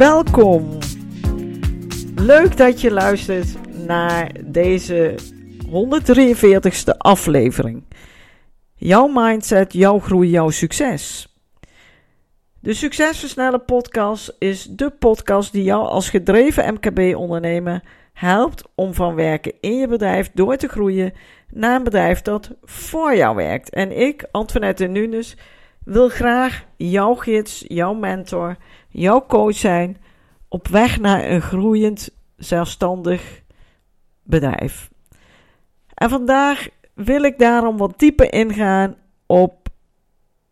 Welkom. Leuk dat je luistert naar deze 143ste aflevering. Jouw mindset, jouw groei, jouw succes. De Succesversnellen podcast is de podcast die jou als gedreven MKB-ondernemer helpt om van werken in je bedrijf door te groeien naar een bedrijf dat voor jou werkt. En ik, Antoinette Nunes, wil graag jouw gids, jouw mentor, jouw coach zijn op weg naar een groeiend, zelfstandig bedrijf. En vandaag wil ik daarom wat dieper ingaan op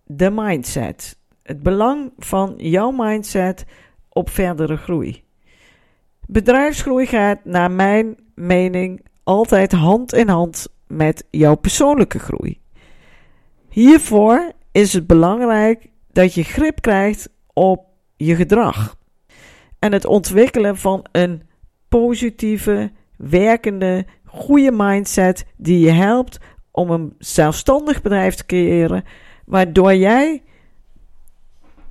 de mindset. Het belang van jouw mindset op verdere groei. Bedrijfsgroei gaat, naar mijn mening, altijd hand in hand met jouw persoonlijke groei. Hiervoor is het belangrijk dat je grip krijgt op je gedrag en het ontwikkelen van een positieve, werkende, goede mindset die je helpt om een zelfstandig bedrijf te creëren, waardoor jij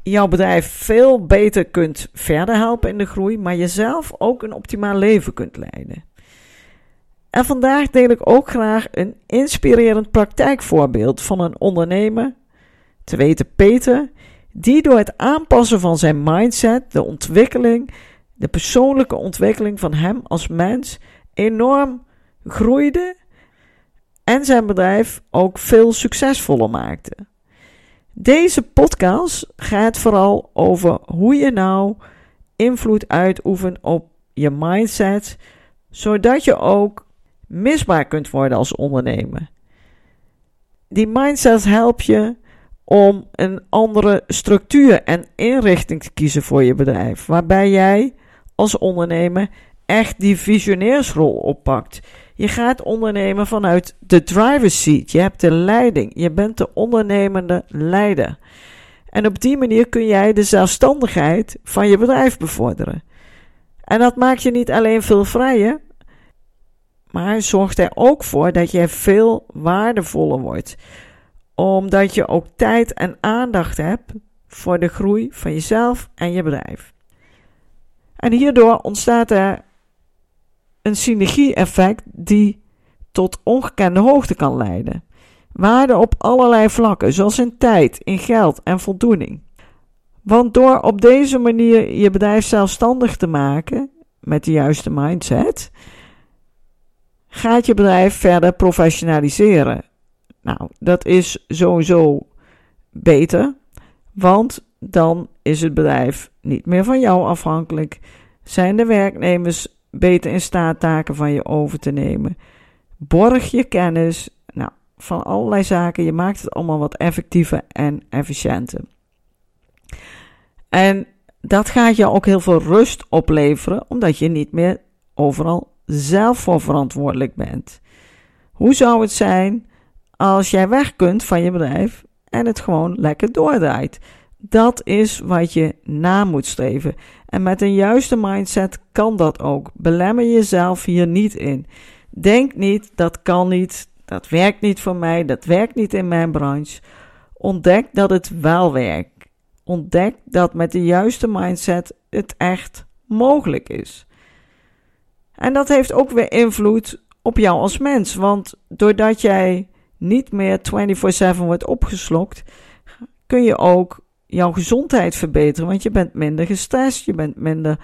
jouw bedrijf veel beter kunt verder helpen in de groei, maar jezelf ook een optimaal leven kunt leiden. En vandaag deel ik ook graag een inspirerend praktijkvoorbeeld van een ondernemer, te weten Peter, die door het aanpassen van zijn mindset, de ontwikkeling, de persoonlijke ontwikkeling van hem als mens enorm groeide en zijn bedrijf ook veel succesvoller maakte. Deze podcast gaat vooral over hoe je nou invloed uitoefent op je mindset, zodat je ook misbaar kunt worden als ondernemer. Die mindset helpt je om een andere structuur en inrichting te kiezen voor je bedrijf, waarbij jij als ondernemer echt die visionairsrol oppakt. Je gaat ondernemen vanuit de driver's seat. Je hebt de leiding. Je bent de ondernemende leider. En op die manier kun jij de zelfstandigheid van je bedrijf bevorderen. En dat maakt je niet alleen veel vrijer, maar zorgt er ook voor dat je veel waardevoller wordt omdat je ook tijd en aandacht hebt voor de groei van jezelf en je bedrijf. En hierdoor ontstaat er een synergie-effect die tot ongekende hoogte kan leiden. Waarde op allerlei vlakken, zoals in tijd, in geld en voldoening. Want door op deze manier je bedrijf zelfstandig te maken met de juiste mindset, gaat je bedrijf verder professionaliseren nou, dat is sowieso beter, want dan is het bedrijf niet meer van jou afhankelijk. Zijn de werknemers beter in staat taken van je over te nemen? Borg je kennis, nou, van allerlei zaken. Je maakt het allemaal wat effectiever en efficiënter. En dat gaat je ook heel veel rust opleveren, omdat je niet meer overal zelf voor verantwoordelijk bent. Hoe zou het zijn als jij weg kunt van je bedrijf en het gewoon lekker doordraait. Dat is wat je na moet streven. En met een juiste mindset kan dat ook. Belemmer jezelf hier niet in. Denk niet, dat kan niet, dat werkt niet voor mij, dat werkt niet in mijn branche. Ontdek dat het wel werkt. Ontdek dat met de juiste mindset het echt mogelijk is. En dat heeft ook weer invloed op jou als mens. Want doordat jij niet meer 24/7 wordt opgeslokt, kun je ook jouw gezondheid verbeteren. Want je bent minder gestrest, je bent minder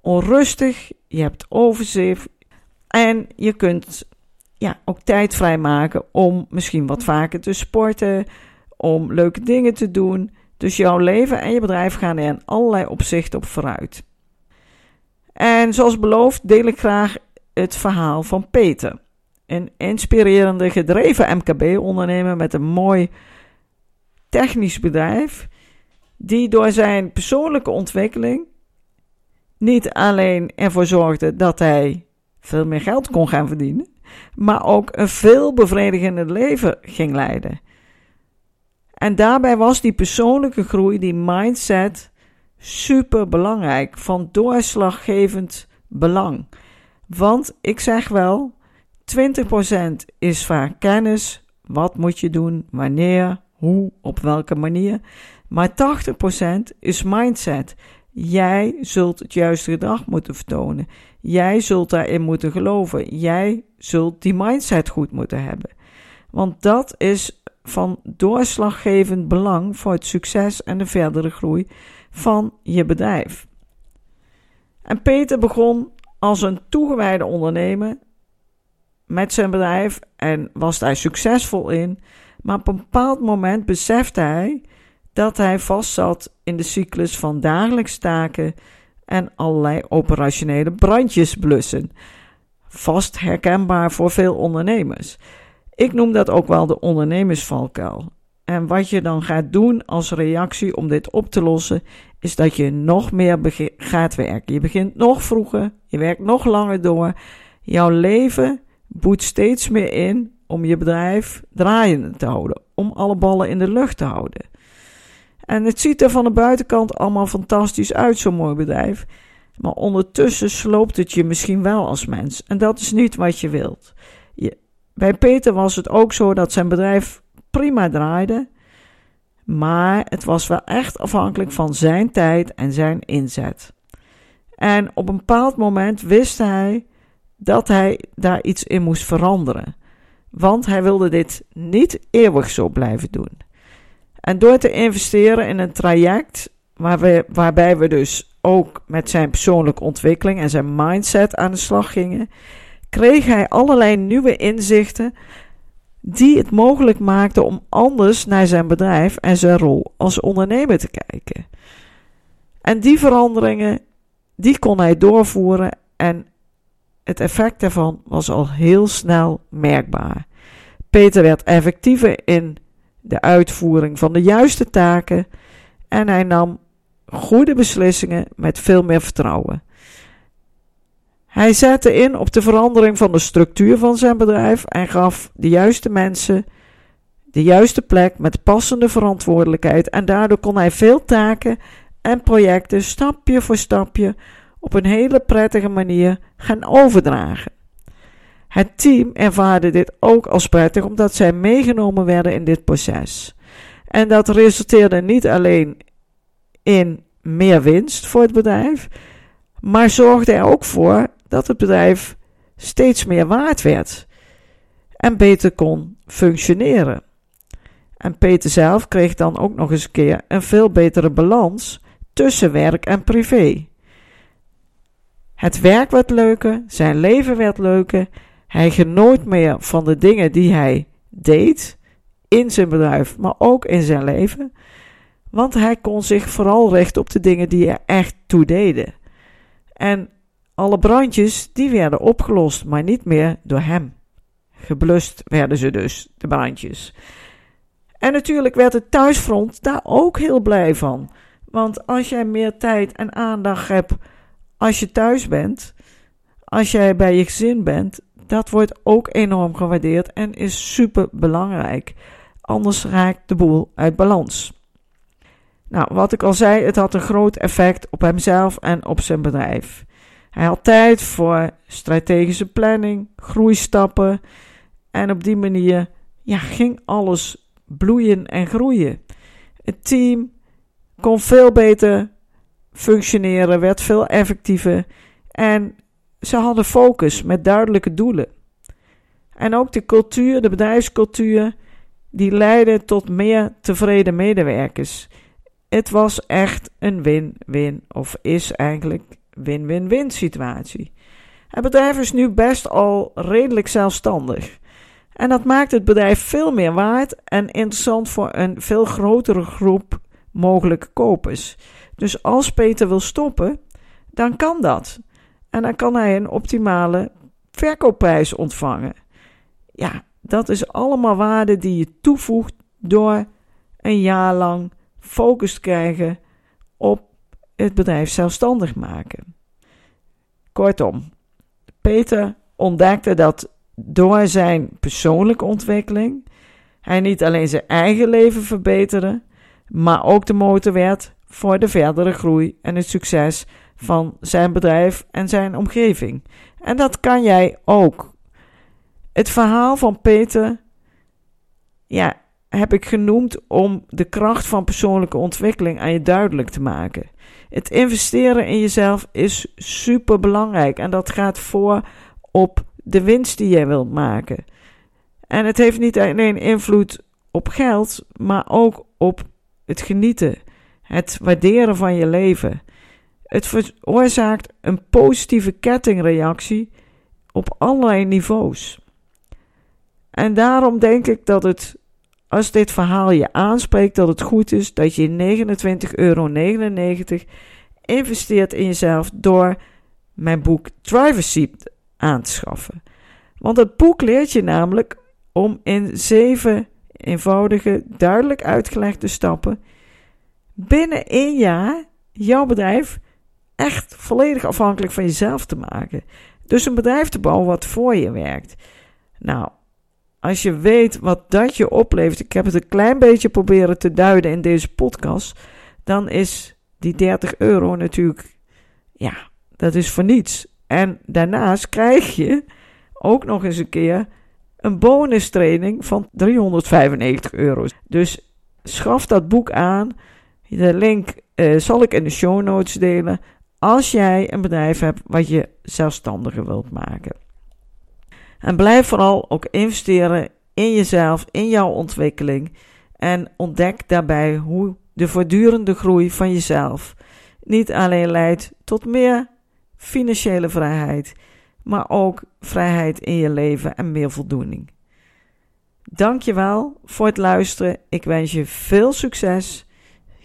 onrustig, je hebt overzicht en je kunt ja, ook tijd vrijmaken om misschien wat vaker te sporten, om leuke dingen te doen. Dus jouw leven en je bedrijf gaan er in allerlei opzichten op vooruit. En zoals beloofd deel ik graag het verhaal van Peter. Een inspirerende, gedreven MKB-ondernemer met een mooi technisch bedrijf. die door zijn persoonlijke ontwikkeling niet alleen ervoor zorgde dat hij veel meer geld kon gaan verdienen, maar ook een veel bevredigender leven ging leiden. En daarbij was die persoonlijke groei, die mindset, super belangrijk, van doorslaggevend belang. Want ik zeg wel, 20% is vaak kennis, wat moet je doen, wanneer, hoe, op welke manier. Maar 80% is mindset. Jij zult het juiste gedrag moeten vertonen. Jij zult daarin moeten geloven. Jij zult die mindset goed moeten hebben. Want dat is van doorslaggevend belang voor het succes en de verdere groei van je bedrijf. En Peter begon als een toegewijde ondernemer met zijn bedrijf en was daar succesvol in. Maar op een bepaald moment besefte hij dat hij vastzat in de cyclus van dagelijks taken en allerlei operationele brandjes blussen. Vast herkenbaar voor veel ondernemers. Ik noem dat ook wel de ondernemersvalkuil. En wat je dan gaat doen als reactie om dit op te lossen, is dat je nog meer gaat werken. Je begint nog vroeger, je werkt nog langer door. Jouw leven boet steeds meer in om je bedrijf draaiende te houden, om alle ballen in de lucht te houden. En het ziet er van de buitenkant allemaal fantastisch uit, zo'n mooi bedrijf. Maar ondertussen sloopt het je misschien wel als mens. En dat is niet wat je wilt. Je, bij Peter was het ook zo dat zijn bedrijf prima draaide. Maar het was wel echt afhankelijk van zijn tijd en zijn inzet. En op een bepaald moment wist hij dat hij daar iets in moest veranderen. Want hij wilde dit niet eeuwig zo blijven doen. En door te investeren in een traject waarbij we dus ook met zijn persoonlijke ontwikkeling en zijn mindset aan de slag gingen, kreeg hij allerlei nieuwe inzichten die het mogelijk maakten om anders naar zijn bedrijf en zijn rol als ondernemer te kijken. En die veranderingen, die kon hij doorvoeren en het effect daarvan was al heel snel merkbaar. Peter werd effectiever in de uitvoering van de juiste taken en hij nam goede beslissingen met veel meer vertrouwen. Hij zette in op de verandering van de structuur van zijn bedrijf en gaf de juiste mensen de juiste plek met passende verantwoordelijkheid en daardoor kon hij veel taken en projecten stapje voor stapje op een hele prettige manier gaan overdragen. Het team ervaarde dit ook als prettig omdat zij meegenomen werden in dit proces. En dat resulteerde niet alleen in meer winst voor het bedrijf, maar zorgde er ook voor dat het bedrijf steeds meer waard werd en beter kon functioneren. En Peter zelf kreeg dan ook nog eens een keer een veel betere balans tussen werk en privé. Het werk werd leuker, zijn leven werd leuker. Hij genoot meer van de dingen die hij deed in zijn bedrijf, maar ook in zijn leven. Want hij kon zich vooral richten op de dingen die er echt toe deden. En alle brandjes die werden opgelost, maar niet meer door hem. Geblust werden ze dus, de brandjes. En natuurlijk werd het thuisfront daar ook heel blij van. Want als jij meer tijd en aandacht hebt als je thuis bent, als jij bij je gezin bent, dat wordt ook enorm gewaardeerd en is super belangrijk. Anders raakt de boel uit balans. Nou, wat ik al zei, het had een groot effect op hemzelf en op zijn bedrijf. Hij had tijd voor strategische planning, groeistappen en op die manier ja, ging alles bloeien en groeien. Het team kon veel beter functioneren, werd veel effectiever en ze hadden focus met duidelijke doelen. En ook de cultuur, de bedrijfscultuur, die leidde tot meer tevreden medewerkers. Het was echt een win-win, of is eigenlijk win-win-win situatie. Het bedrijf is nu best al redelijk zelfstandig. En dat maakt het bedrijf veel meer waard en interessant voor een veel grotere groep mogelijke kopers. Dus als Peter wil stoppen, dan kan dat. En dan kan hij een optimale verkoopprijs ontvangen. Ja, dat is allemaal waarde die je toevoegt door een jaar lang focus krijgen op het bedrijf zelfstandig maken. Kortom, Peter ontdekte dat door zijn persoonlijke ontwikkeling hij niet alleen zijn eigen leven verbeterde, maar ook de motor werd voor de verdere groei en het succes van zijn bedrijf en zijn omgeving. En dat kan jij ook. Het verhaal van Peter, ja, heb ik genoemd om de kracht van persoonlijke ontwikkeling aan je duidelijk te maken. Het investeren in jezelf is super belangrijk en dat gaat voor op de winst die jij wilt maken. En het heeft niet alleen invloed op geld, maar ook op het genieten, het waarderen van je leven. Het veroorzaakt een positieve kettingreactie op allerlei niveaus. En daarom denk ik dat het, als dit verhaal je aanspreekt, dat het goed is dat je 29,99 euro investeert in jezelf door mijn boek Seat aan te schaffen. Want het boek leert je namelijk om in zeven eenvoudige, duidelijk uitgelegde stappen binnen één jaar jouw bedrijf echt volledig afhankelijk van jezelf te maken. Dus een bedrijf te bouwen wat voor je werkt. Nou, als je weet wat dat je oplevert, ik heb het een klein beetje proberen te duiden in deze podcast, dan is die 30 euro natuurlijk, ja, dat is voor niets. En daarnaast krijg je ook nog eens een keer een bonus training van 395 euro. Dus schaf dat boek aan. De link uh, zal ik in de show notes delen. Als jij een bedrijf hebt wat je zelfstandiger wilt maken. En blijf vooral ook investeren in jezelf, in jouw ontwikkeling. En ontdek daarbij hoe de voortdurende groei van jezelf niet alleen leidt tot meer financiële vrijheid, maar ook vrijheid in je leven en meer voldoening. Dankjewel voor het luisteren. Ik wens je veel succes.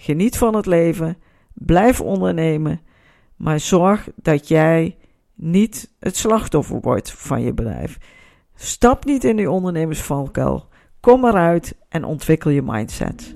Geniet van het leven. Blijf ondernemen. Maar zorg dat jij niet het slachtoffer wordt van je bedrijf. Stap niet in die ondernemersvalkuil. Kom eruit en ontwikkel je mindset.